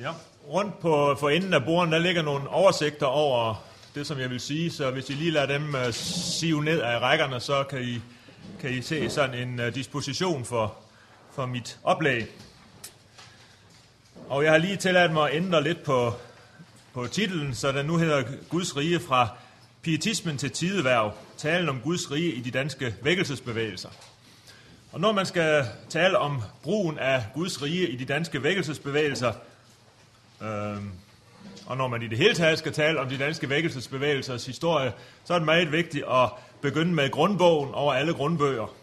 Ja. Rundt på for enden af bordet, der ligger nogle oversigter over det, som jeg vil sige. Så hvis I lige lader dem uh, sive ned af rækkerne, så kan I, kan I se sådan en uh, disposition for, for mit oplæg. Og jeg har lige tilladt mig at ændre lidt på, på titlen, så den nu hedder Guds rige fra pietismen til tideværv. Talen om Guds rige i de danske vækkelsesbevægelser. Og når man skal tale om brugen af Guds rige i de danske vækkelsesbevægelser, Øhm, og når man i det hele taget skal tale om de danske vækkelsesbevægelsers historie, så er det meget vigtigt at begynde med grundbogen over alle grundbøger.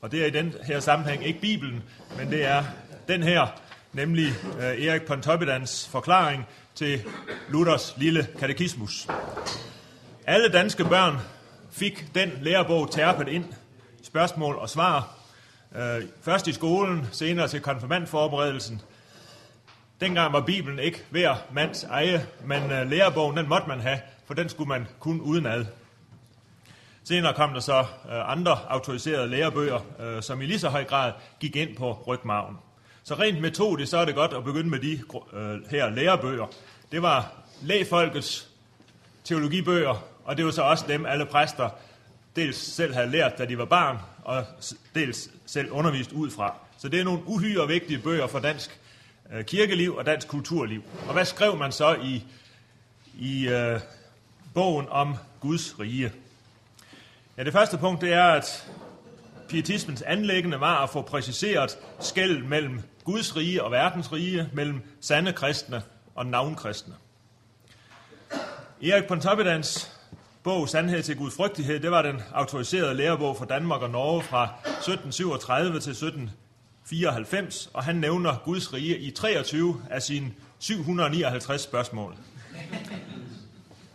Og det er i den her sammenhæng ikke Bibelen, men det er den her, nemlig øh, Erik Pontoppidans forklaring til Luthers lille katekismus. Alle danske børn fik den lærebog tærpet ind, spørgsmål og svar, øh, først i skolen, senere til konfirmandforberedelsen. Dengang var Bibelen ikke hver mands eje, men øh, lærebogen den måtte man have, for den skulle man kun udenad. Senere kom der så øh, andre autoriserede lærebøger, øh, som i lige så høj grad gik ind på rygmarven. Så rent metodisk, så er det godt at begynde med de øh, her lærebøger. Det var lægfolkets teologibøger, og det var så også dem, alle præster dels selv havde lært, da de var barn, og dels selv undervist ud fra. Så det er nogle uhyre vigtige bøger for dansk øh, kirkeliv og dansk kulturliv. Og hvad skrev man så i, i øh, bogen om Guds rige? Ja, det første punkt det er, at pietismens anlæggende var at få præciseret skæld mellem Guds rige og verdens rige, mellem sande kristne og navnkristne. Erik Pontoppidans bog Sandhed til Guds frygtighed, det var den autoriserede lærebog for Danmark og Norge fra 1737 til 17 94, og han nævner Guds rige i 23 af sine 759 spørgsmål.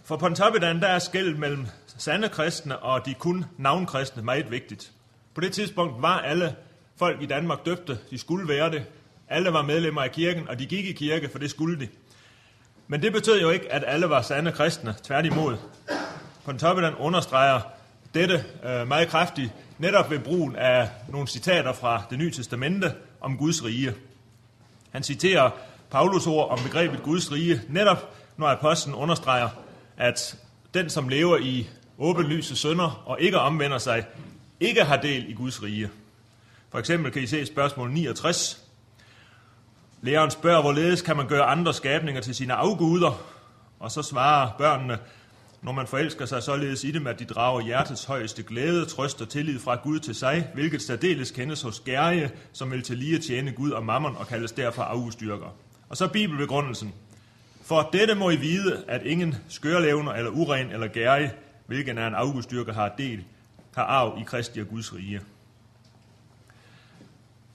For Pontoppidan der er skæld mellem sande kristne og de kun navnkristne meget vigtigt. På det tidspunkt var alle folk i Danmark døbte, de skulle være det. Alle var medlemmer af kirken, og de gik i kirke, for det skulle de. Men det betød jo ikke, at alle var sande kristne, tværtimod. Pontoppidan understreger dette øh, meget kraftigt, netop ved brugen af nogle citater fra det nye testamente om Guds rige. Han citerer Paulus ord om begrebet Guds rige, netop når apostlen understreger, at den, som lever i åbenlyse sønder og ikke omvender sig, ikke har del i Guds rige. For eksempel kan I se spørgsmål 69. Læreren spørger, hvorledes kan man gøre andre skabninger til sine afguder? Og så svarer børnene, når man forelsker sig således i dem, at de drager hjertets højeste glæde, trøst og tillid fra Gud til sig, hvilket særdeles kendes hos Gærge, som vil til lige tjene Gud og mammon og kaldes derfor afgudstyrker. Og så bibelbegrundelsen. For dette må I vide, at ingen skørlevner eller uren eller gærge, hvilken er en afgudstyrker, har del, har arv i Kristi og Guds rige.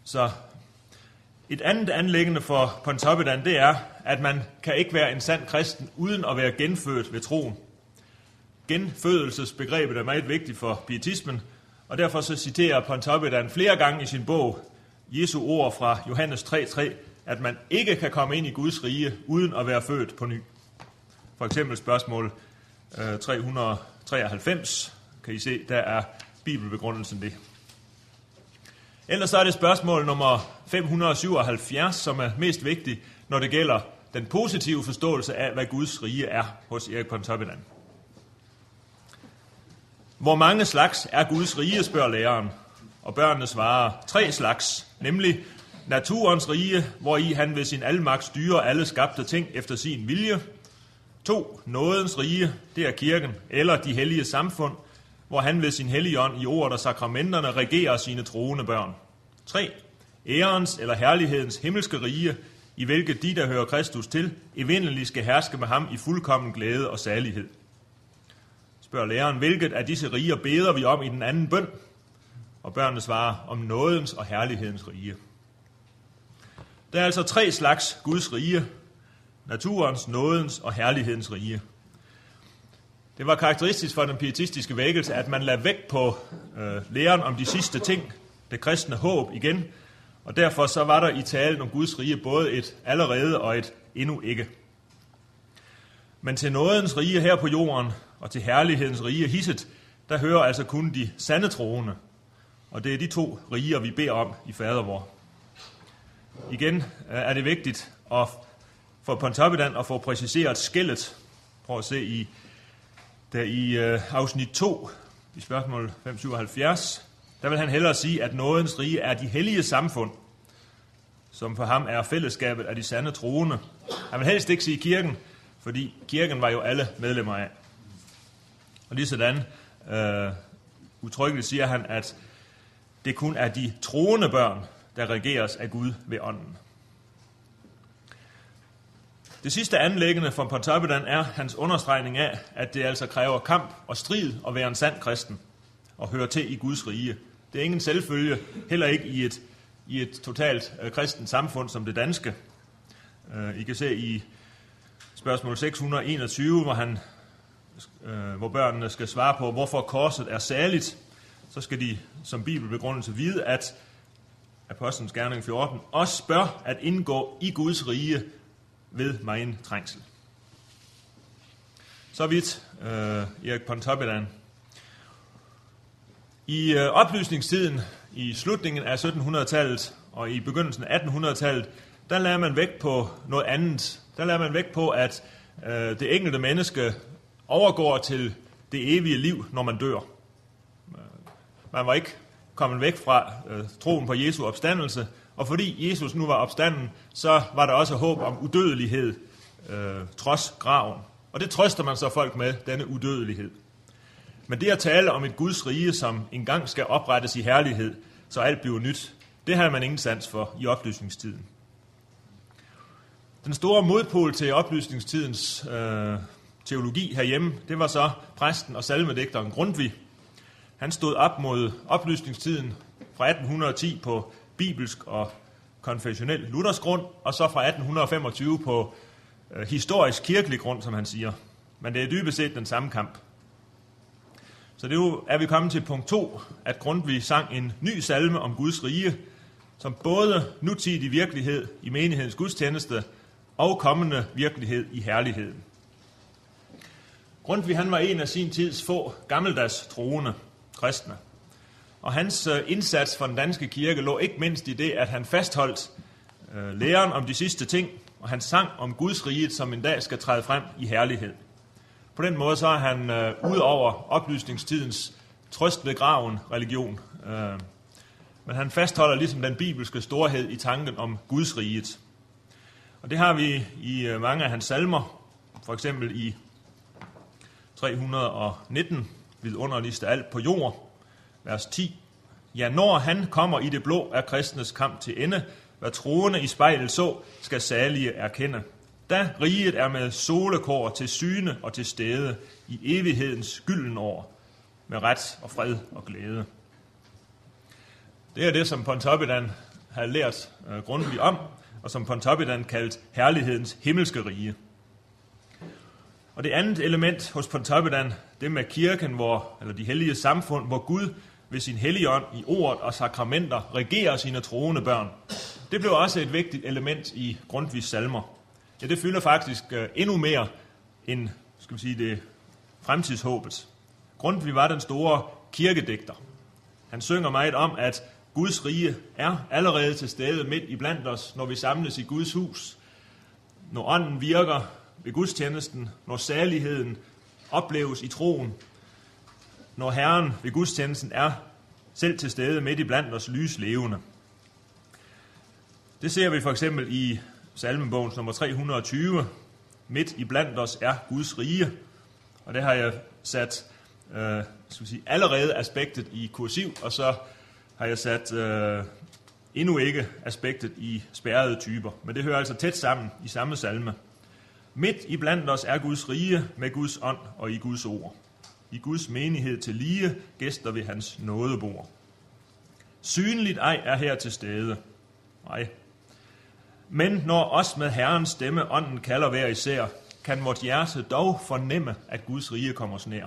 Så et andet anlæggende for Pontoppidan, det er, at man kan ikke være en sand kristen uden at være genfødt ved troen. Genfødelsesbegrebet er meget vigtigt for pietismen, og derfor så citerer Pontoppidan flere gange i sin bog Jesu ord fra Johannes 3.3, at man ikke kan komme ind i Guds rige uden at være født på ny. For eksempel spørgsmål øh, 393, kan I se, der er bibelbegrundelsen det. Ellers så er det spørgsmål nummer 577, som er mest vigtigt, når det gælder den positive forståelse af, hvad Guds rige er hos Erik Pontoppidan. Hvor mange slags er Guds rige, spørger læreren. Og børnene svarer, tre slags, nemlig naturens rige, hvor i han ved sin almagt styrer alle skabte ting efter sin vilje. To, nådens rige, det er kirken, eller de hellige samfund, hvor han ved sin hellige ånd i ordet og sakramenterne regerer sine troende børn. 3. Ærens eller herlighedens himmelske rige, i hvilket de, der hører Kristus til, evindeligt skal herske med ham i fuldkommen glæde og salighed. Spørger læreren, hvilket af disse riger beder vi om i den anden bøn? Og børnene svarer om nådens og herlighedens rige. Der er altså tre slags Guds rige. Naturens, nådens og herlighedens rige. Det var karakteristisk for den pietistiske vækkelse, at man lagde vægt på øh, læren om de sidste ting, det kristne håb igen, og derfor så var der i talen om Guds rige både et allerede og et endnu ikke. Men til nådens rige her på jorden og til herlighedens rige hisset, der hører altså kun de sande troende. Og det er de to riger, vi beder om i fadervor. Igen øh, er det vigtigt at for Pontoppidan at få præciseret skældet. Prøv at se i, der i øh, afsnit 2, i spørgsmål 577, der vil han hellere sige, at nådens rige er de hellige samfund, som for ham er fællesskabet af de sande troende. Han vil helst ikke sige kirken, fordi kirken var jo alle medlemmer af. Og lige sådan øh, utryggeligt siger han, at det kun er de troende børn, der regeres af Gud ved ånden. Det sidste anlæggende for Pontoppidan er hans understregning af, at det altså kræver kamp og strid at være en sand kristen og høre til i Guds rige. Det er ingen selvfølge, heller ikke i et, i et totalt øh, kristent samfund som det danske. Øh, I kan se i spørgsmål 621, hvor, han, øh, hvor børnene skal svare på, hvorfor korset er særligt. Så skal de som bibelbegrundelse vide, at Apostlenes Gerning 14 også bør at indgå i Guds rige ved megen trængsel. Så vidt øh, Erik Pontoppidan. I øh, oplysningstiden i slutningen af 1700-tallet og i begyndelsen af 1800-tallet, der lader man vægt på noget andet. Der lader man vægt på, at øh, det enkelte menneske overgår til det evige liv, når man dør. Man var ikke kommet væk fra øh, troen på Jesu opstandelse, og fordi Jesus nu var opstanden, så var der også håb om udødelighed øh, trods graven. Og det trøster man så folk med, denne udødelighed. Men det at tale om et Guds rige, som engang skal oprettes i herlighed, så alt bliver nyt, det har man ingen sans for i oplysningstiden. Den store modpol til oplysningstidens øh, teologi herhjemme, det var så præsten og salmedigteren Grundtvig. Han stod op mod oplysningstiden fra 1810 på bibelsk og konfessionel luthersk grund, og så fra 1825 på øh, historisk kirkelig grund, som han siger. Men det er dybest set den samme kamp. Så det er vi kommet til punkt 2, at Grundtvig sang en ny salme om Guds rige, som både nutidig virkelighed i menighedens gudstjeneste og kommende virkelighed i herligheden. Grundtvig han var en af sin tids få gammeldags troende kristne. Og hans øh, indsats for den danske kirke lå ikke mindst i det, at han fastholdt øh, læren om de sidste ting, og han sang om Guds rige, som en dag skal træde frem i herlighed. På den måde så er han øh, ud over oplysningstidens trøst ved graven religion. Øh, men han fastholder ligesom den bibelske storhed i tanken om Guds riget. Og det har vi i øh, mange af hans salmer, for eksempel i 319, vidunderligste alt på jord, vers 10. Ja, når han kommer i det blå, er kristnes kamp til ende. Hvad troende i spejlet så, skal salige erkende. Da riget er med solekår til syne og til stede i evighedens gylden år, med ret og fred og glæde. Det er det, som Pontoppidan har lært øh, grundigt om, og som Pontoppidan kaldt herlighedens himmelske rige. Og det andet element hos Pontoppidan, det med kirken, hvor, eller de hellige samfund, hvor Gud ved sin hellige ånd i ord og sakramenter regerer sine troende børn. Det blev også et vigtigt element i Grundtvigs salmer. Ja, det fylder faktisk øh, endnu mere end skal vi sige, det fremtidshåbet. Grundtvig var den store kirkedigter. Han synger meget om, at Guds rige er allerede til stede midt i blandt os, når vi samles i Guds hus. Når ånden virker ved gudstjenesten, når saligheden opleves i troen, når Herren ved gudstjenesten er selv til stede midt i blandt os lys levende. Det ser vi for eksempel i salmebogens nummer 320. Midt i blandt os er Guds rige. Og det har jeg sat øh, skal sige, allerede aspektet i kursiv, og så har jeg sat øh, endnu ikke aspektet i spærrede typer. Men det hører altså tæt sammen i samme salme. Midt i blandt os er Guds rige med Guds ånd og i Guds ord. I Guds menighed til lige gæster ved hans nådebord. Synligt ej er her til stede. Nej. Men når os med Herrens stemme ånden kalder hver især, kan vort hjerte dog fornemme, at Guds rige kommer nær.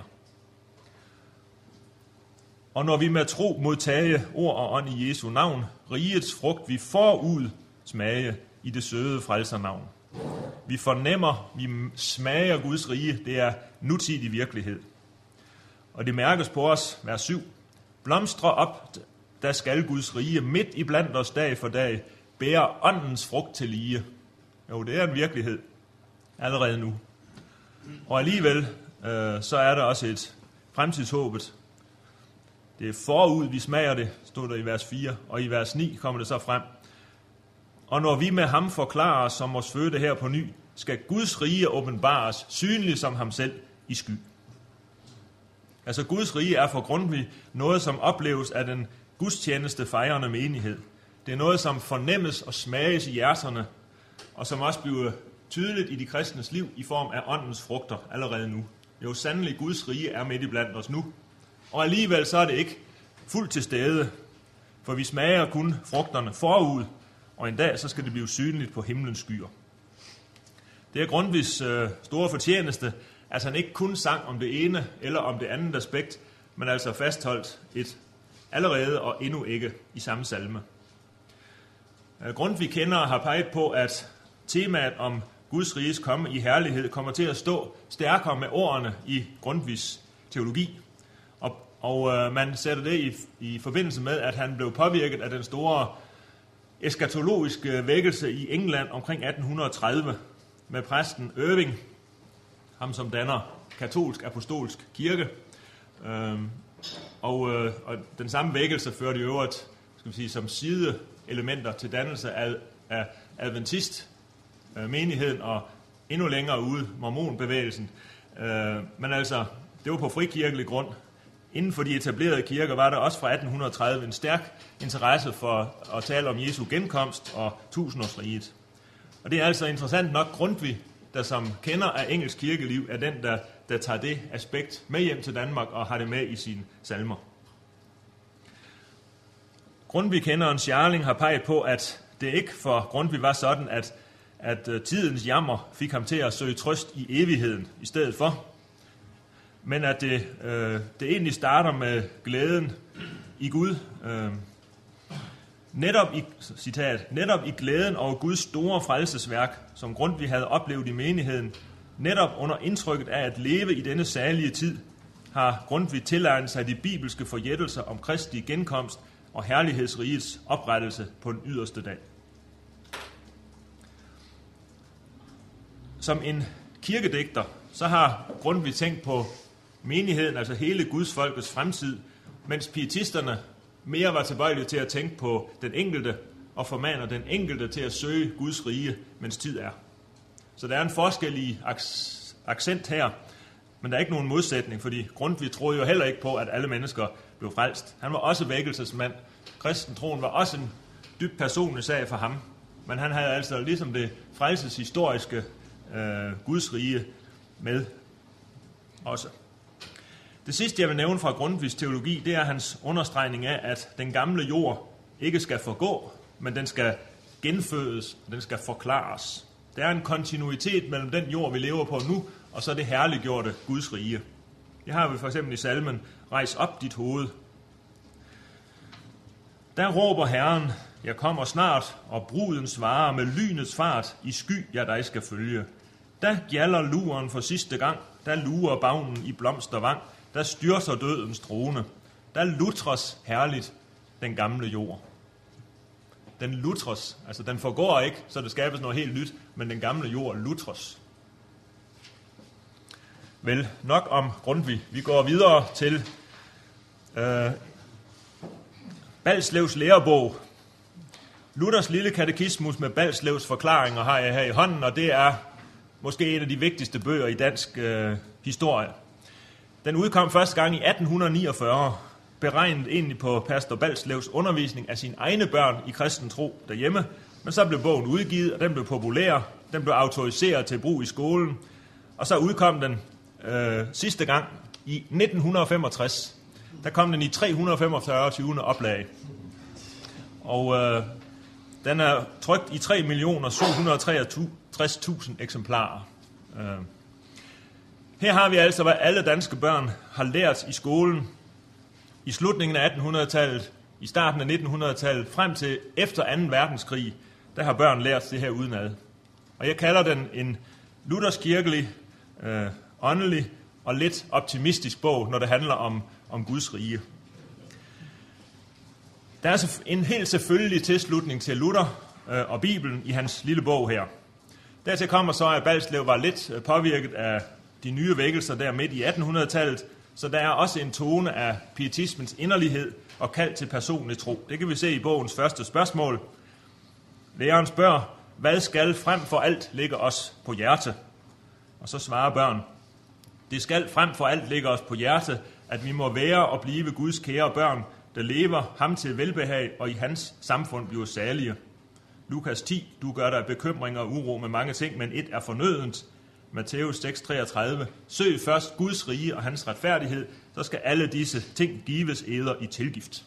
Og når vi med tro modtage ord og ånd i Jesu navn, rigets frugt vi forud smage i det søde frelsernavn. Vi fornemmer, vi smager Guds rige, det er nutidig virkelighed. Og det mærkes på os, vers 7. Blomstre op, der skal Guds rige midt i blandt os dag for dag, bære åndens frugt til lige. Jo, det er en virkelighed. allerede nu. Og alligevel, øh, så er der også et fremtidshåbet. Det er forud, vi smager det, stod der i vers 4, og i vers 9 kommer det så frem. Og når vi med ham forklarer os som vores fødte her på ny, skal Guds rige åbenbares, synligt som ham selv i sky. Altså Guds rige er for Grundtvig noget, som opleves af den gudstjeneste fejrende menighed. Det er noget, som fornemmes og smages i hjerterne, og som også bliver tydeligt i de kristnes liv i form af åndens frugter allerede nu. Jo, sandelig Guds rige er midt i blandt os nu. Og alligevel så er det ikke fuldt til stede, for vi smager kun frugterne forud, og en dag så skal det blive synligt på himlens skyer. Det er Grundtvigs øh, store fortjeneste, at han ikke kun sang om det ene eller om det andet aspekt, men altså fastholdt et allerede og endnu ikke i samme salme. Øh, Grundtvig kender har peget på, at temaet om Guds riges komme i herlighed kommer til at stå stærkere med ordene i Grundtvigs teologi. Og, og øh, man sætter det i, i forbindelse med, at han blev påvirket af den store eskatologiske vækkelse i England omkring 1830 med præsten Irving, ham som danner katolsk apostolsk kirke. Øhm, og, øh, og den samme vækkelse førte i øvrigt skal vi sige, som sideelementer til dannelse af, af adventist øh, menigheden og endnu længere ude mormonbevægelsen. Øh, men altså, det var på frikirkelig grund. Inden for de etablerede kirker var der også fra 1830 en stærk interesse for at tale om Jesu genkomst og tusindårsriget. Og det er altså interessant nok Grundtvig, der som kender af engelsk kirkeliv, er den, der, der tager det aspekt med hjem til Danmark og har det med i sine salmer. Grundtvig kenderen Charling har peget på, at det ikke for Grundtvig var sådan, at, at øh, tidens jammer fik ham til at søge trøst i evigheden i stedet for, men at det, øh, det egentlig starter med glæden i Gud. Øh, netop i, citat, netop i glæden over Guds store frelsesværk, som Grundtvig havde oplevet i menigheden, netop under indtrykket af at leve i denne særlige tid, har Grundtvig tilegnet sig de bibelske forjættelser om Kristi genkomst og herlighedsrigets oprettelse på den yderste dag. Som en kirkedigter, så har Grundtvig tænkt på menigheden, altså hele Guds folkets fremtid, mens pietisterne mere var tilbøjelige til at tænke på den enkelte og formaner den enkelte til at søge Guds rige, mens tid er. Så der er en forskel i accent her, men der er ikke nogen modsætning, fordi Grundtvig troede jo heller ikke på, at alle mennesker blev frelst. Han var også vækkelsesmand. Kristentroen var også en dybt personlig sag for ham. Men han havde altså ligesom det frelseshistoriske øh, Guds rige med også. Det sidste, jeg vil nævne fra Grundtvigs teologi, det er hans understregning af, at den gamle jord ikke skal forgå, men den skal genfødes, den skal forklares. Der er en kontinuitet mellem den jord, vi lever på nu, og så det herliggjorte Guds rige. Det har vi for eksempel i salmen, Rejs op dit hoved. Der råber Herren, jeg kommer snart, og bruden svarer med lynets fart, i sky jeg dig skal følge. Da gjaller luren for sidste gang, der lurer bagnen i blomstervang, der styrser dødens trone. Der lutres herligt den gamle jord. Den lutres, altså den forgår ikke, så det skabes noget helt nyt, men den gamle jord lutres. Vel, nok om Grundtvig. Vi går videre til øh, Balslevs lærebog. Luthers lille katekismus med Balslevs forklaringer har jeg her i hånden, og det er måske en af de vigtigste bøger i dansk øh, historie. Den udkom første gang i 1849, beregnet egentlig på Pastor Balslevs undervisning af sine egne børn i kristen tro derhjemme, men så blev bogen udgivet, og den blev populær, den blev autoriseret til brug i skolen, og så udkom den øh, sidste gang i 1965. Der kom den i 345 20. oplag. Og øh, den er trygt i 3.763.000 eksemplarer. Øh. Her har vi altså, hvad alle danske børn har lært i skolen i slutningen af 1800-tallet, i starten af 1900-tallet, frem til efter 2. verdenskrig, der har børn lært det her udenad. Og jeg kalder den en lutherskirkelig, øh, åndelig og lidt optimistisk bog, når det handler om, om Guds rige. Der er en helt selvfølgelig tilslutning til Luther øh, og Bibelen i hans lille bog her. Dertil kommer så, at Balslev var lidt øh, påvirket af de nye vækkelser der midt i 1800-tallet, så der er også en tone af pietismens inderlighed og kald til personlig tro. Det kan vi se i bogens første spørgsmål. Læreren spørger, hvad skal frem for alt ligge os på hjerte? Og så svarer børn, det skal frem for alt ligge os på hjerte, at vi må være og blive Guds kære børn, der lever ham til velbehag og i hans samfund bliver salige. Lukas 10, du gør dig bekymring og uro med mange ting, men et er fornødent. Matthæus 6:33, søg først Guds rige og hans retfærdighed, så skal alle disse ting gives eder i tilgift.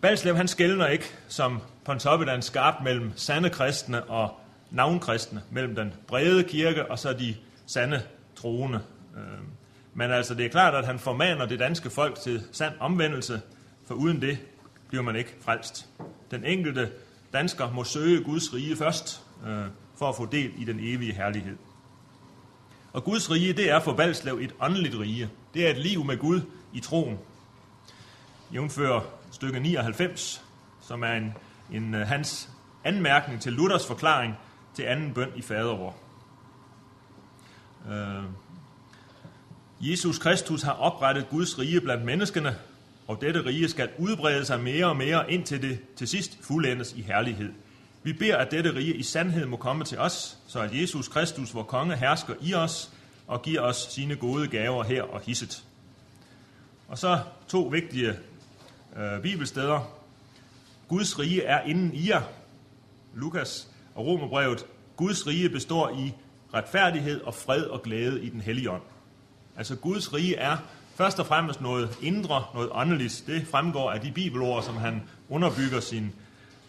Balslev han skældner ikke som Pontoppidan skarp mellem sande kristne og navnkristne, mellem den brede kirke og så de sande troende. Øhm, men altså, det er klart, at han formaner det danske folk til sand omvendelse, for uden det bliver man ikke frelst. Den enkelte dansker må søge Guds rige først, øh, for at få del i den evige herlighed. Og Guds rige, det er for Balslev et åndeligt rige. Det er et liv med Gud i troen. Jævnfører stykke 99, som er en, en, øh, hans anmærkning til Luthers forklaring til anden bøn i fadervor. Øh, Jesus Kristus har oprettet Guds rige blandt menneskene, og dette rige skal udbrede sig mere og mere, indtil det til sidst fuldendes i herlighed. Vi beder, at dette rige i sandhed må komme til os, så at Jesus Kristus, vor konge, hersker i os og giver os sine gode gaver her og hisset. Og så to vigtige øh, bibelsteder. Guds rige er inden i jer. Lukas og Romerbrevet. Guds rige består i retfærdighed og fred og glæde i den hellige ånd. Altså Guds rige er først og fremmest noget indre, noget åndeligt. Det fremgår af de bibelord, som han underbygger sin,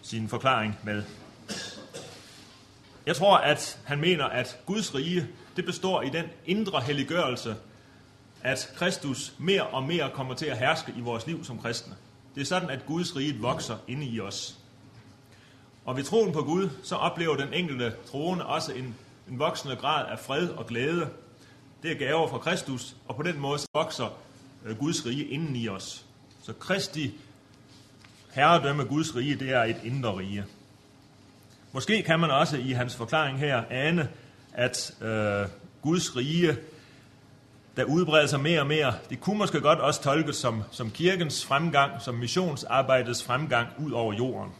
sin forklaring med. Jeg tror, at han mener, at Guds rige, det består i den indre helliggørelse, at Kristus mere og mere kommer til at herske i vores liv som kristne. Det er sådan, at Guds rige vokser inde i os. Og ved troen på Gud, så oplever den enkelte troende også en, en voksende grad af fred og glæde. Det er gaver fra Kristus, og på den måde så vokser øh, Guds rige inden i os. Så Kristi herredømme Guds rige, det er et indre rige. Måske kan man også i hans forklaring her ane, at øh, Guds rige, der udbreder sig mere og mere, det kunne måske godt også tolkes som, som kirkens fremgang, som missionsarbejdets fremgang ud over jorden.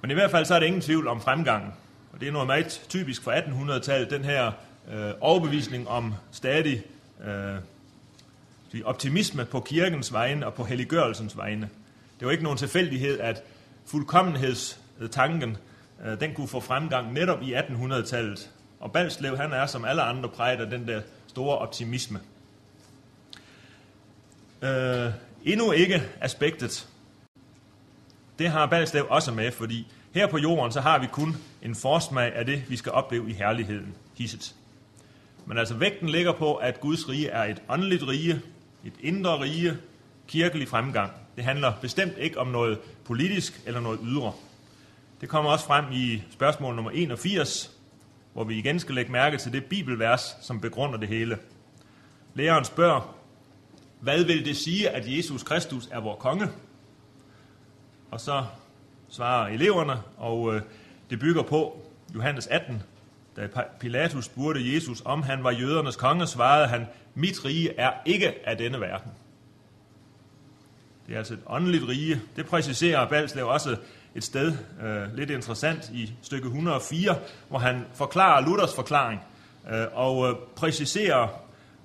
Men i hvert fald så er der ingen tvivl om fremgangen. Og det er noget meget typisk for 1800-tallet, den her øh, overbevisning om stadig øh, optimisme på kirkens vegne og på helliggørelsens vegne. Det var ikke nogen tilfældighed, at tanken, øh, den kunne få fremgang netop i 1800-tallet. Og Balslev, han er som alle andre præget af den der store optimisme. Øh, endnu ikke aspektet det har Balslev også med, fordi her på jorden, så har vi kun en forsmag af det, vi skal opleve i herligheden, hisset. Men altså vægten ligger på, at Guds rige er et åndeligt rige, et indre rige, kirkelig fremgang. Det handler bestemt ikke om noget politisk eller noget ydre. Det kommer også frem i spørgsmål nummer 81, hvor vi igen skal lægge mærke til det bibelvers, som begrunder det hele. Læreren spørger, hvad vil det sige, at Jesus Kristus er vor konge? Og så svarer eleverne, og øh, det bygger på Johannes 18, da Pilatus spurgte Jesus, om han var jødernes konge, svarede han, mit rige er ikke af denne verden. Det er altså et åndeligt rige. Det præciserer Balslev også et sted øh, lidt interessant i stykke 104, hvor han forklarer Luthers forklaring øh, og øh, præciserer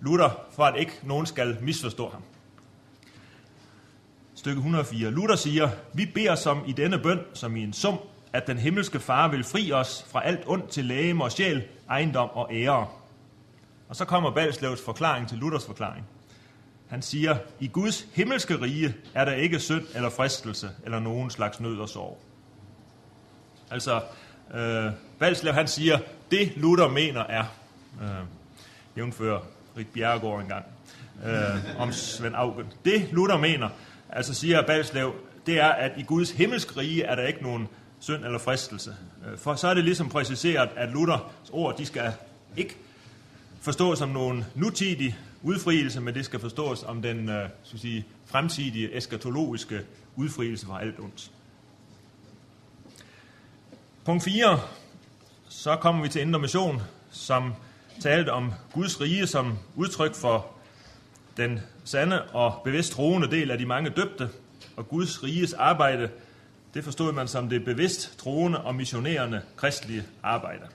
Luther, for at ikke nogen skal misforstå ham stykke 104. Luther siger, vi beder som i denne bøn, som i en sum, at den himmelske far vil fri os fra alt ondt til læge og sjæl, ejendom og ære. Og så kommer Balslevs forklaring til Luthers forklaring. Han siger, i Guds himmelske rige er der ikke synd eller fristelse eller nogen slags nød og sorg. Altså, øh, Balslev han siger, det Luther mener er, øh, jævnfører Rik Bjerregaard engang, øh, om Svend Augen. Det Luther mener, altså siger Balslev, det er, at i Guds himmelske rige er der ikke nogen synd eller fristelse. Øh, for så er det ligesom præciseret, at Luthers ord, de skal ikke forstås som nogen nutidig udfrielse, men det skal forstås om den øh, skal sige, fremtidige eskatologiske udfrielse fra alt ondt. Punkt 4. Så kommer vi til Indre Mission, som talte om Guds rige som udtryk for den sande og bevidst troende del af de mange døbte, og Guds riges arbejde, det forstod man som det bevidst troende og missionerende kristelige arbejde.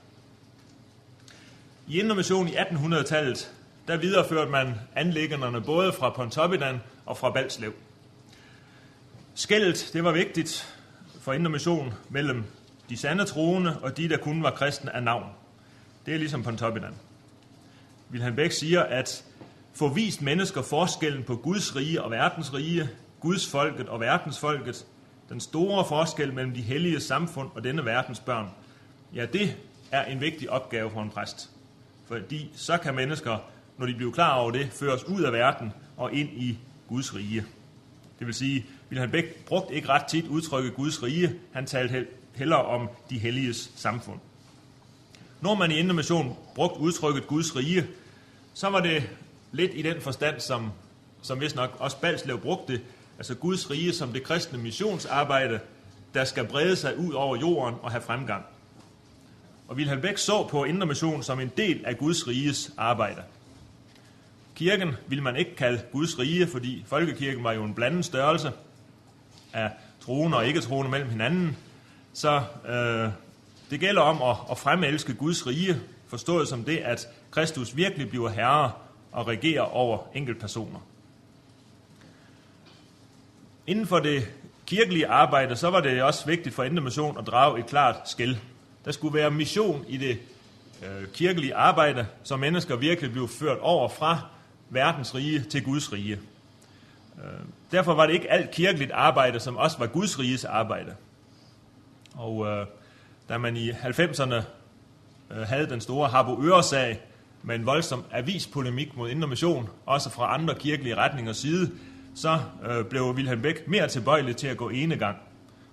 I Indre Mission i 1800-tallet, der videreførte man anlæggerne både fra Pontoppidan og fra Balslev. Skældet, det var vigtigt for Indre Mission mellem de sande troende og de, der kun var kristne af navn. Det er ligesom Pontoppidan. Wilhelm Bæk siger, at få vist mennesker forskellen på Guds rige og verdens rige, Guds folket og verdens folket, den store forskel mellem de hellige samfund og denne verdens børn, ja, det er en vigtig opgave for en præst. Fordi så kan mennesker, når de blev klar over det, føres ud af verden og ind i Guds rige. Det vil sige, Wilhelm Bæk brugte ikke ret tit udtrykket Guds rige, han talte hellere om de helliges samfund. Når man i Indre Mission brugte udtrykket Guds rige, så var det lidt i den forstand, som, som vist nok også Balslev brugte, altså Guds rige som det kristne missionsarbejde, der skal brede sig ud over jorden og have fremgang. Og Wilhelm Bæk så på Indre Mission som en del af Guds riges arbejde. Kirken ville man ikke kalde Guds rige, fordi folkekirken var jo en blandet størrelse af troende og ikke troende mellem hinanden. Så øh, det gælder om at, at fremelske Guds rige, forstået som det, at Kristus virkelig bliver herre og regerer over enkeltpersoner. Inden for det kirkelige arbejde, så var det også vigtigt for Indre Mission at drage et klart skæld. Der skulle være mission i det øh, kirkelige arbejde, så mennesker virkelig blev ført over fra verdens rige til Guds rige. Øh, derfor var det ikke alt kirkeligt arbejde, som også var Guds riges arbejde. Og øh, da man i 90'erne øh, havde den store Harbo Øresag med en voldsom avispolemik mod Indre Mission, også fra andre kirkelige retningers side, så øh, blev Wilhelm Bæk mere tilbøjelig til at gå ene gang.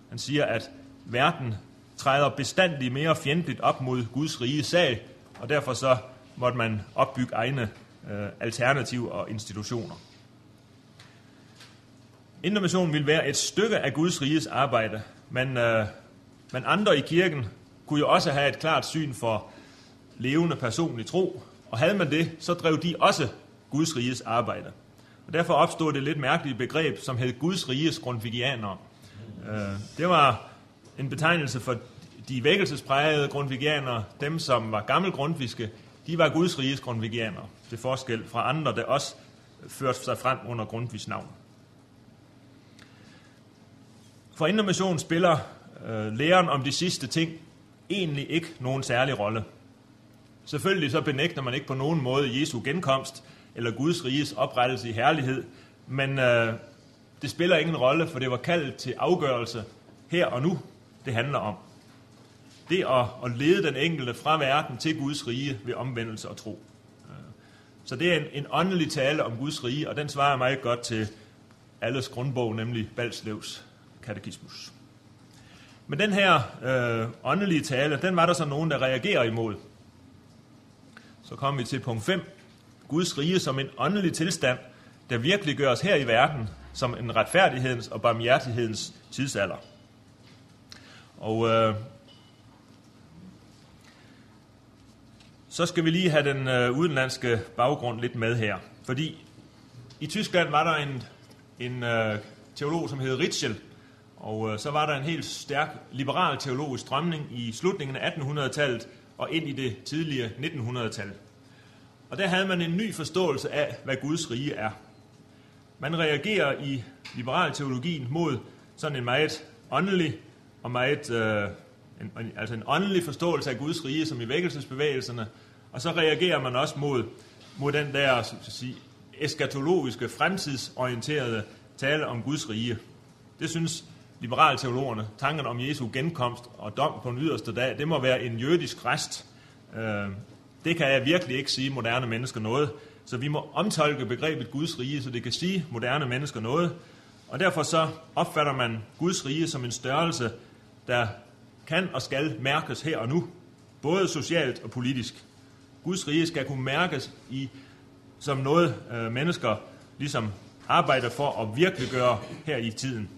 Han siger, at verden træder bestandigt mere fjendtligt op mod Guds rige sag, og derfor så måtte man opbygge egne øh, og institutioner. Indre Mission ville være et stykke af Guds riges arbejde, men, øh, men andre i kirken kunne jo også have et klart syn for levende personlig tro, og havde man det, så drev de også Guds riges arbejde. Og derfor opstod det lidt mærkelige begreb, som hed Guds riges grundvigianere. Øh, det var en betegnelse for de vækkelsesprægede grundvigianere, dem som var gammel grundviske, de var Guds riges grundvigianere, til forskel fra andre, der også førte sig frem under Grundtvigs navn. For Indre spiller øh, læren om de sidste ting egentlig ikke nogen særlig rolle. Selvfølgelig så benægter man ikke på nogen måde Jesu genkomst eller Guds riges oprettelse i herlighed, men øh, det spiller ingen rolle, for det var kaldet til afgørelse her og nu, det handler om. Det at, at lede den enkelte fra verden til Guds rige ved omvendelse og tro. Så det er en, en åndelig tale om Guds rige, og den svarer meget godt til alles grundbog, nemlig Balslevs katekismus. Men den her øh, åndelige tale, den var der så nogen, der reagerer imod. Så kommer vi til punkt 5. Guds rige som en åndelig tilstand, der virkelig gør os her i verden som en retfærdighedens og barmhjertighedens tidsalder. Og øh, så skal vi lige have den øh, udenlandske baggrund lidt med her. Fordi i Tyskland var der en, en øh, teolog, som hed Ritschel, og øh, så var der en helt stærk liberal teologisk strømning i slutningen af 1800-tallet og ind i det tidlige 1900-tal. Og der havde man en ny forståelse af, hvad Guds rige er. Man reagerer i liberal teologien mod sådan en meget åndelig og meget, øh, en, altså en åndelig forståelse af Guds rige, som i vækkelsesbevægelserne, og så reagerer man også mod, mod den der så at sige, eskatologiske, fremtidsorienterede tale om Guds rige. Det synes liberale teologerne, tanken om Jesu genkomst og dom på den yderste dag, det må være en jødisk rest. Øh, det kan jeg virkelig ikke sige moderne mennesker noget. Så vi må omtolke begrebet Guds rige, så det kan sige moderne mennesker noget. Og derfor så opfatter man Guds rige som en størrelse, der kan og skal mærkes her og nu, både socialt og politisk. Guds rige skal kunne mærkes i, som noget øh, mennesker ligesom arbejder for at virkelig gøre her i tiden.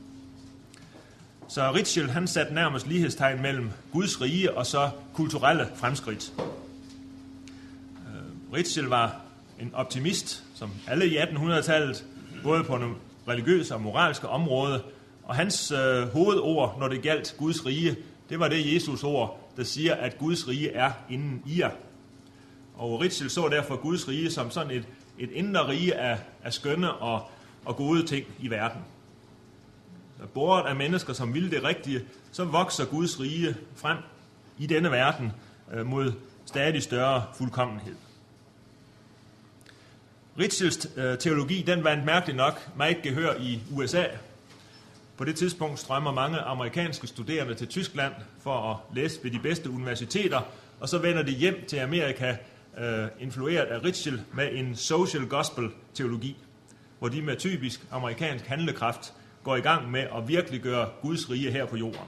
Så Ritschel han satte nærmest lighedstegn mellem Guds rige og så kulturelle fremskridt. Øh, Ritschel var en optimist, som alle i 1800-tallet, både på det religiøse og moralske område, og hans øh, hovedord, når det galt Guds rige, det var det Jesus ord, der siger, at Guds rige er inden i jer. Og Ritzel så derfor Guds rige som sådan et, et indre rige af, af skønne og, og gode ting i verden. Bordet af mennesker, som vil det rigtige, så vokser Guds rige frem i denne verden øh, mod stadig større fuldkommenhed. Ritschels øh, teologi, den vandt mærkeligt nok meget gehør i USA. På det tidspunkt strømmer mange amerikanske studerende til Tyskland for at læse ved de bedste universiteter, og så vender de hjem til Amerika, øh, influeret af Ritschel med en social gospel teologi, hvor de med typisk amerikansk handlekraft går i gang med at virkelig gøre Guds rige her på jorden.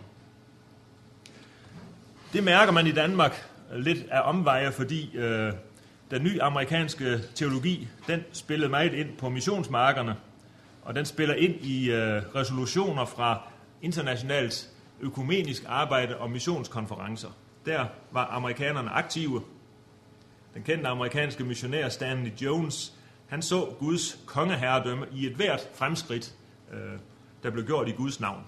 Det mærker man i Danmark lidt af omveje, fordi øh, den nye amerikanske teologi, den spillede meget ind på missionsmarkerne, og den spiller ind i øh, resolutioner fra internationalt økumenisk arbejde og missionskonferencer. Der var amerikanerne aktive. Den kendte amerikanske missionær Stanley Jones, han så Guds kongeherredømme i et hvert fremskridt, øh, der blev gjort i Guds navn.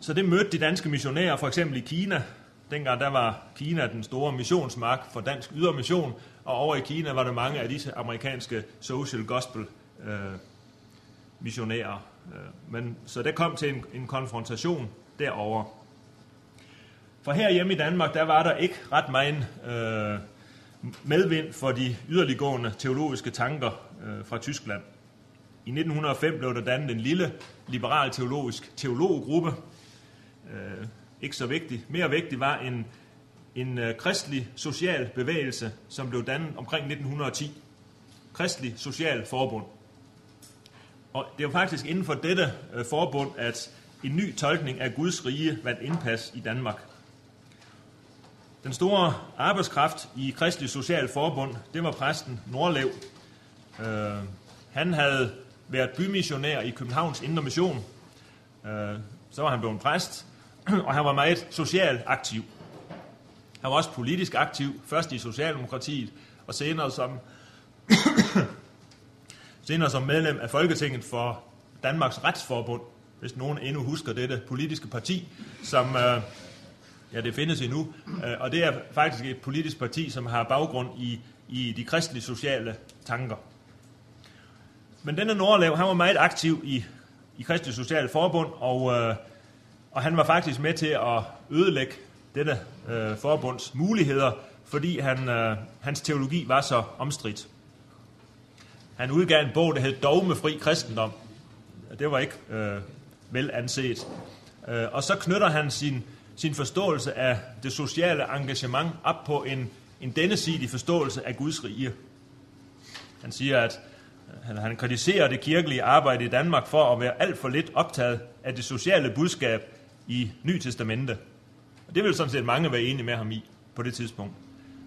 Så det mødte de danske missionærer, for eksempel i Kina. Dengang der var Kina den store missionsmark for dansk ydermission, og over i Kina var der mange af disse amerikanske social gospel øh, missionærer. Øh, men, så det kom til en, en konfrontation derover. For her hjemme i Danmark, der var der ikke ret meget øh, medvind for de yderliggående teologiske tanker øh, fra Tyskland. I 1905 blev der dannet en lille liberal teologisk teologgruppe. Øh, ikke så vigtig. Mere vigtig var en, en øh, kristelig social bevægelse, som blev dannet omkring 1910. Kristelig Social Forbund. Og det var faktisk inden for dette øh, forbund, at en ny tolkning af Guds rige vandt indpas i Danmark. Den store arbejdskraft i Kristelig Social Forbund, det var præsten Nordlev. Øh, han havde været bymissionær i Københavns Indre Mission. Øh, så var han blevet præst, og han var meget socialt aktiv. Han var også politisk aktiv, først i Socialdemokratiet, og senere som, senere som medlem af Folketinget for Danmarks Retsforbund, hvis nogen endnu husker dette politiske parti, som øh, ja, det findes endnu, øh, og det er faktisk et politisk parti, som har baggrund i, i de kristelige sociale tanker. Men denne Nordlev, han var meget aktiv i, i Kristelig Sociale Forbund, og, øh, og han var faktisk med til at ødelægge dette øh, forbunds muligheder, fordi han, øh, hans teologi var så omstridt. Han udgav en bog, der hed Dogmefri Kristendom. Det var ikke øh, vel anset. Øh, og så knytter han sin, sin forståelse af det sociale engagement op på en, en dennesidig forståelse af Guds rige. Han siger, at øh, han, han kritiserer det kirkelige arbejde i Danmark for at være alt for lidt optaget af det sociale budskab i Ny Testamente. Og det vil sådan set mange være enige med ham i på det tidspunkt.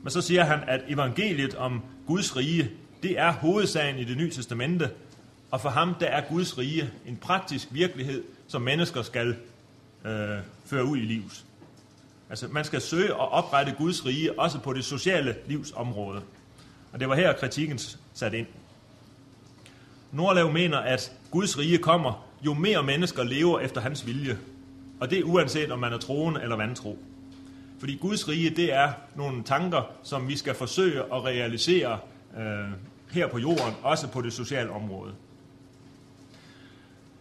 Men så siger han, at evangeliet om Guds rige, det er hovedsagen i det nye testamente, og for ham der er Guds rige en praktisk virkelighed, som mennesker skal øh, føre ud i livet. Altså man skal søge at oprette Guds rige også på det sociale livsområde. Og det var her kritikken sat ind. Nordlav mener, at Guds rige kommer, jo mere mennesker lever efter hans vilje. Og det er uanset, om man er troende eller vantro. Fordi Guds rige, det er nogle tanker, som vi skal forsøge at realisere øh, her på jorden, også på det sociale område.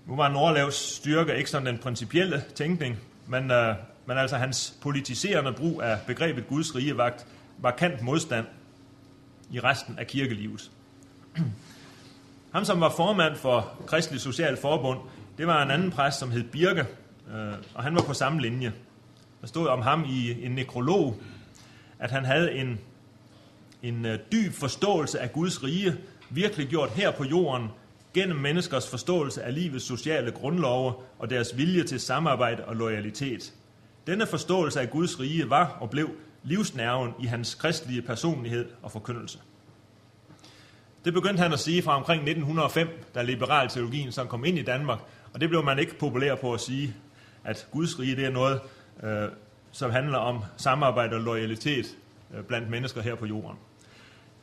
Nu var Nordlavs styrke ikke sådan den principielle tænkning, men, øh, men altså hans politiserende brug af begrebet Guds rige vagt markant modstand i resten af kirkelivet. Ham, som var formand for Kristelig Social Forbund, det var en anden præst, som hed Birke, øh, og han var på samme linje. Der stod om ham i en nekrolog, at han havde en, en øh, dyb forståelse af Guds rige, virkelig gjort her på jorden, gennem menneskers forståelse af livets sociale grundlove og deres vilje til samarbejde og loyalitet. Denne forståelse af Guds rige var og blev livsnerven i hans kristelige personlighed og forkyndelse. Det begyndte han at sige fra omkring 1905, da liberal teologien så kom ind i Danmark, Og det blev man ikke populær på at sige, at Guds rige det er noget, øh, som handler om samarbejde og loyalitet øh, blandt mennesker her på jorden.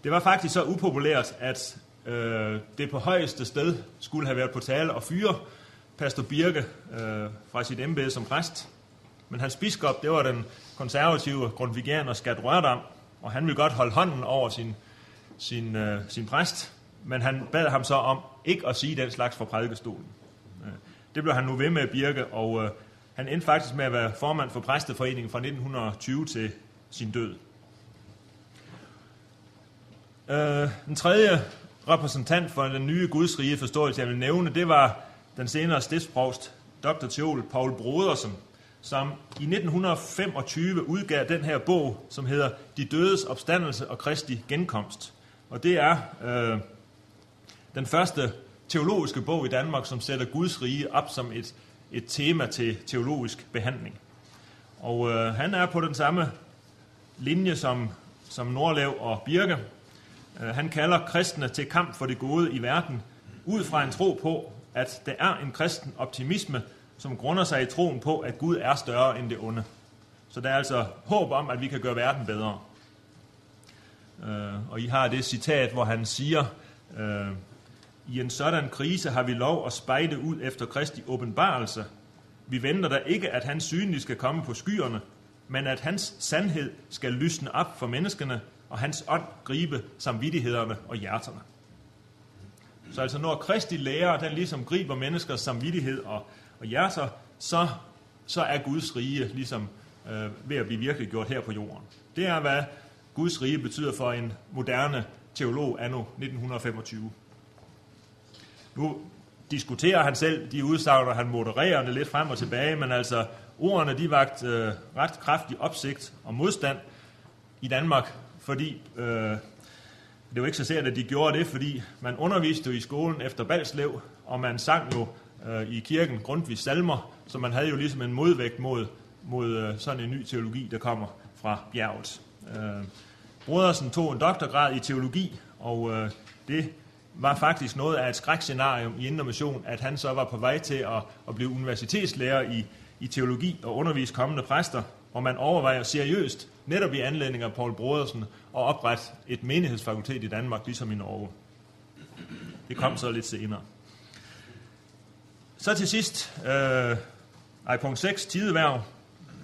Det var faktisk så upopulært, at øh, det på højeste sted skulle have været på tale og fyre pastor Birke øh, fra sit embede som præst. Men hans biskop, det var den konservative grundvigianer Skat Rørdam, og han ville godt holde hånden over sin, sin, øh, sin præst, men han bad ham så om ikke at sige den slags fra prædikestolen. Øh, det blev han nu ved med Birke, og øh, han endte faktisk med at være formand for præsteforeningen fra 1920 til sin død. Øh, den tredje repræsentant for den nye gudsrige forståelse, jeg vil nævne, det var den senere stiftsprovst, dr. Theol Paul Brodersen, som i 1925 udgav den her bog, som hedder De dødes opstandelse og Kristi genkomst. Og det er øh, den første teologiske bog i Danmark, som sætter Guds rige op som et, et tema til teologisk behandling. Og øh, han er på den samme linje som, som Nordlev og Birke. Øh, han kalder kristne til kamp for det gode i verden, ud fra en tro på, at der er en kristen optimisme, som grunder sig i troen på, at Gud er større end det onde. Så der er altså håb om, at vi kan gøre verden bedre. Øh, og I har det citat, hvor han siger, øh, i en sådan krise har vi lov at spejde ud efter Kristi åbenbarelse. Vi venter da ikke, at hans synlige skal komme på skyerne, men at hans sandhed skal lysne op for menneskene, og hans ånd gribe samvittighederne og hjerterne. Så altså når Kristi lærer, den ligesom griber menneskers samvittighed og, og hjerter, så, så er Guds rige ligesom øh, ved at blive virkelig gjort her på jorden. Det er, hvad Guds rige betyder for en moderne teolog anno 1925. Nu diskuterer han selv de udsagn, og han modererer det lidt frem og tilbage, men altså ordene de vagt øh, ret kraftig opsigt og modstand i Danmark, fordi øh, det var ikke så sært, at de gjorde det, fordi man underviste jo i skolen efter Balslev, og man sang jo øh, i kirken Grundtvigs salmer, så man havde jo ligesom en modvægt mod, mod øh, sådan en ny teologi, der kommer fra bjerget. Øh, Brodersen tog en doktorgrad i teologi, og øh, det var faktisk noget af et skrækscenarium i Indre Mission, at han så var på vej til at, at blive universitetslærer i, i teologi og undervise kommende præster, hvor man overvejer seriøst, netop i anledning af Paul Brodersen, at oprette et menighedsfakultet i Danmark, ligesom i Norge. Det kom så lidt senere. Så til sidst, øh, ej, punkt 6, tideværv,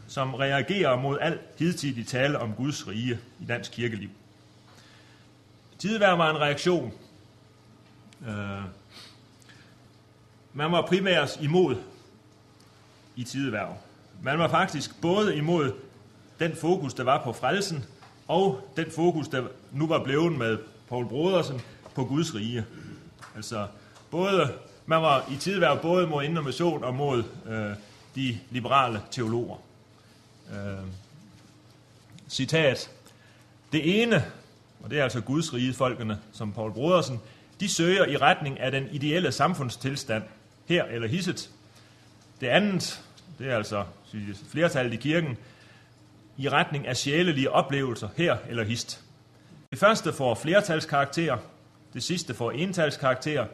som reagerer mod al hidtidig tale om Guds rige i dansk kirkeliv. Tideværv var en reaktion. Øh, man var primært imod i tideværv. Man var faktisk både imod den fokus, der var på frelsen, og den fokus, der nu var blevet med Paul Brodersen på Guds rige. Altså, både, man var i tidværv både mod innovation og mod øh, de liberale teologer. Øh, citat. Det ene, og det er altså Guds rige folkene, som Paul Brodersen, de søger i retning af den ideelle samfundstilstand, her eller hisset. Det andet, det er altså flertallet i kirken, i retning af sjælelige oplevelser her eller hist. Det første får flertalskarakter, det sidste får entalskarakter,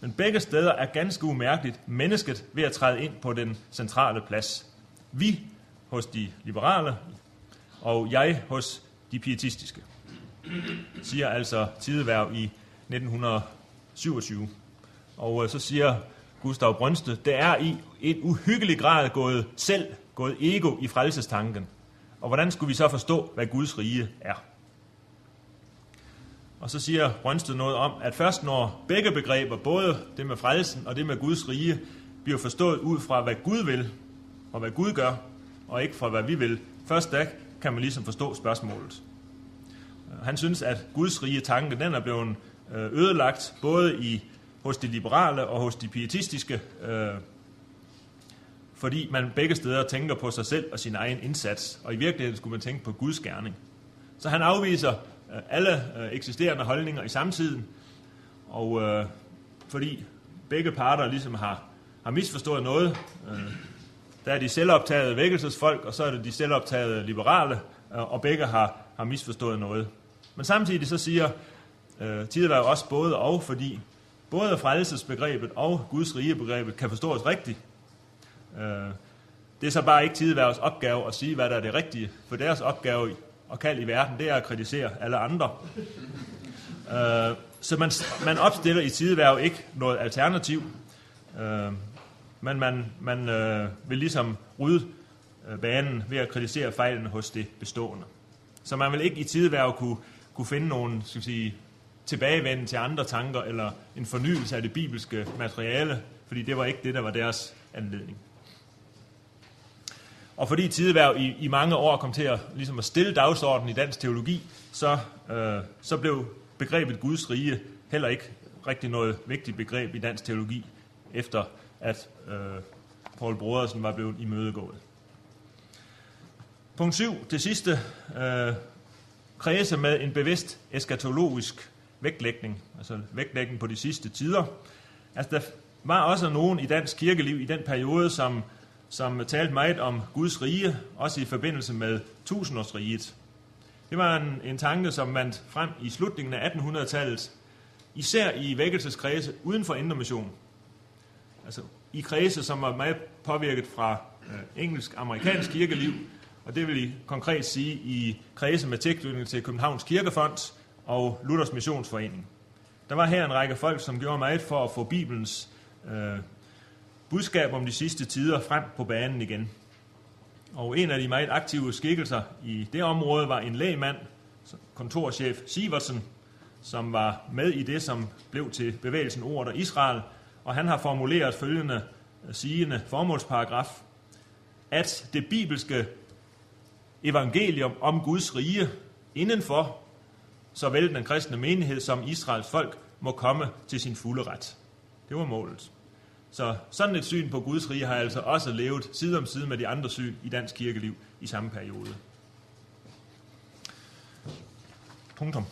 men begge steder er ganske umærkeligt mennesket ved at træde ind på den centrale plads. Vi hos de liberale, og jeg hos de pietistiske, siger altså tideværv i 1927. Og øh, så siger Gustav Brønste, det er i en uhyggelig grad gået selv, gået ego i frelsestanken. Og hvordan skulle vi så forstå, hvad Guds rige er? Og så siger Brønsted noget om, at først når begge begreber, både det med frelsen og det med Guds rige, bliver forstået ud fra, hvad Gud vil, og hvad Gud gør, og ikke fra, hvad vi vil, først da kan man ligesom forstå spørgsmålet. Han synes, at Guds rige tanke, den er blevet øh, ødelagt, både i, hos de liberale og hos de pietistiske øh, fordi man begge steder tænker på sig selv og sin egen indsats, og i virkeligheden skulle man tænke på Guds gerning. Så han afviser øh, alle øh, eksisterende holdninger i samtiden, og øh, fordi begge parter ligesom har, har misforstået noget, øh, der er de selvoptagede vækkelsesfolk, og så er det de selvoptagede liberale, øh, og begge har, har misforstået noget. Men samtidig så siger øh, Tidevær også både og, fordi både frelsesbegrebet og Guds rige-begrebet kan forstås rigtigt. Øh, det er så bare ikke tideværvs opgave at sige, hvad der er det rigtige, for deres opgave og kald i verden, det er at kritisere alle andre. Øh, så man, man opstiller i tideværv ikke noget alternativ, øh, men man, man øh, vil ligesom rydde øh, banen ved at kritisere fejlene hos det bestående. Så man vil ikke i tideværv kunne, kunne finde nogen skal vi sige, tilbagevenden til andre tanker eller en fornyelse af det bibelske materiale, fordi det var ikke det, der var deres anledning. Og fordi tideværv i, i mange år kom til at, ligesom at stille dagsordenen i dansk teologi, så, øh, så blev begrebet Guds rige heller ikke rigtig noget vigtigt begreb i dansk teologi, efter at øh, Paul Brodersen var blevet imødegået. Punkt 7. Det sidste. Øh, kredse med en bevidst eskatologisk vægtlægning, altså vægtlægning på de sidste tider. Altså der var også nogen i dansk kirkeliv i den periode, som, som talte meget om Guds rige, også i forbindelse med tusindårsriget. Det var en, en tanke, som man frem i slutningen af 1800-tallet, især i vækkelseskredse uden for Indremission, altså i kredse, som var meget påvirket fra øh, engelsk-amerikansk kirkeliv, og det vil I konkret sige i kredse med tilknytning til Københavns Kirkefond og Luthers Missionsforening. Der var her en række folk, som gjorde meget for at få Bibelens øh, budskab om de sidste tider frem på banen igen. Og en af de meget aktive skikkelser i det område var en lægmand, kontorchef Siversen, som var med i det, som blev til bevægelsen Ordet og Israel, og han har formuleret følgende øh, sigende formålsparagraf, at det bibelske evangelium om Guds rige indenfor såvel den kristne menighed som Israels folk må komme til sin fulde ret. Det var målet. Så sådan et syn på Guds rige har altså også levet side om side med de andre syn i dansk kirkeliv i samme periode. Punktum.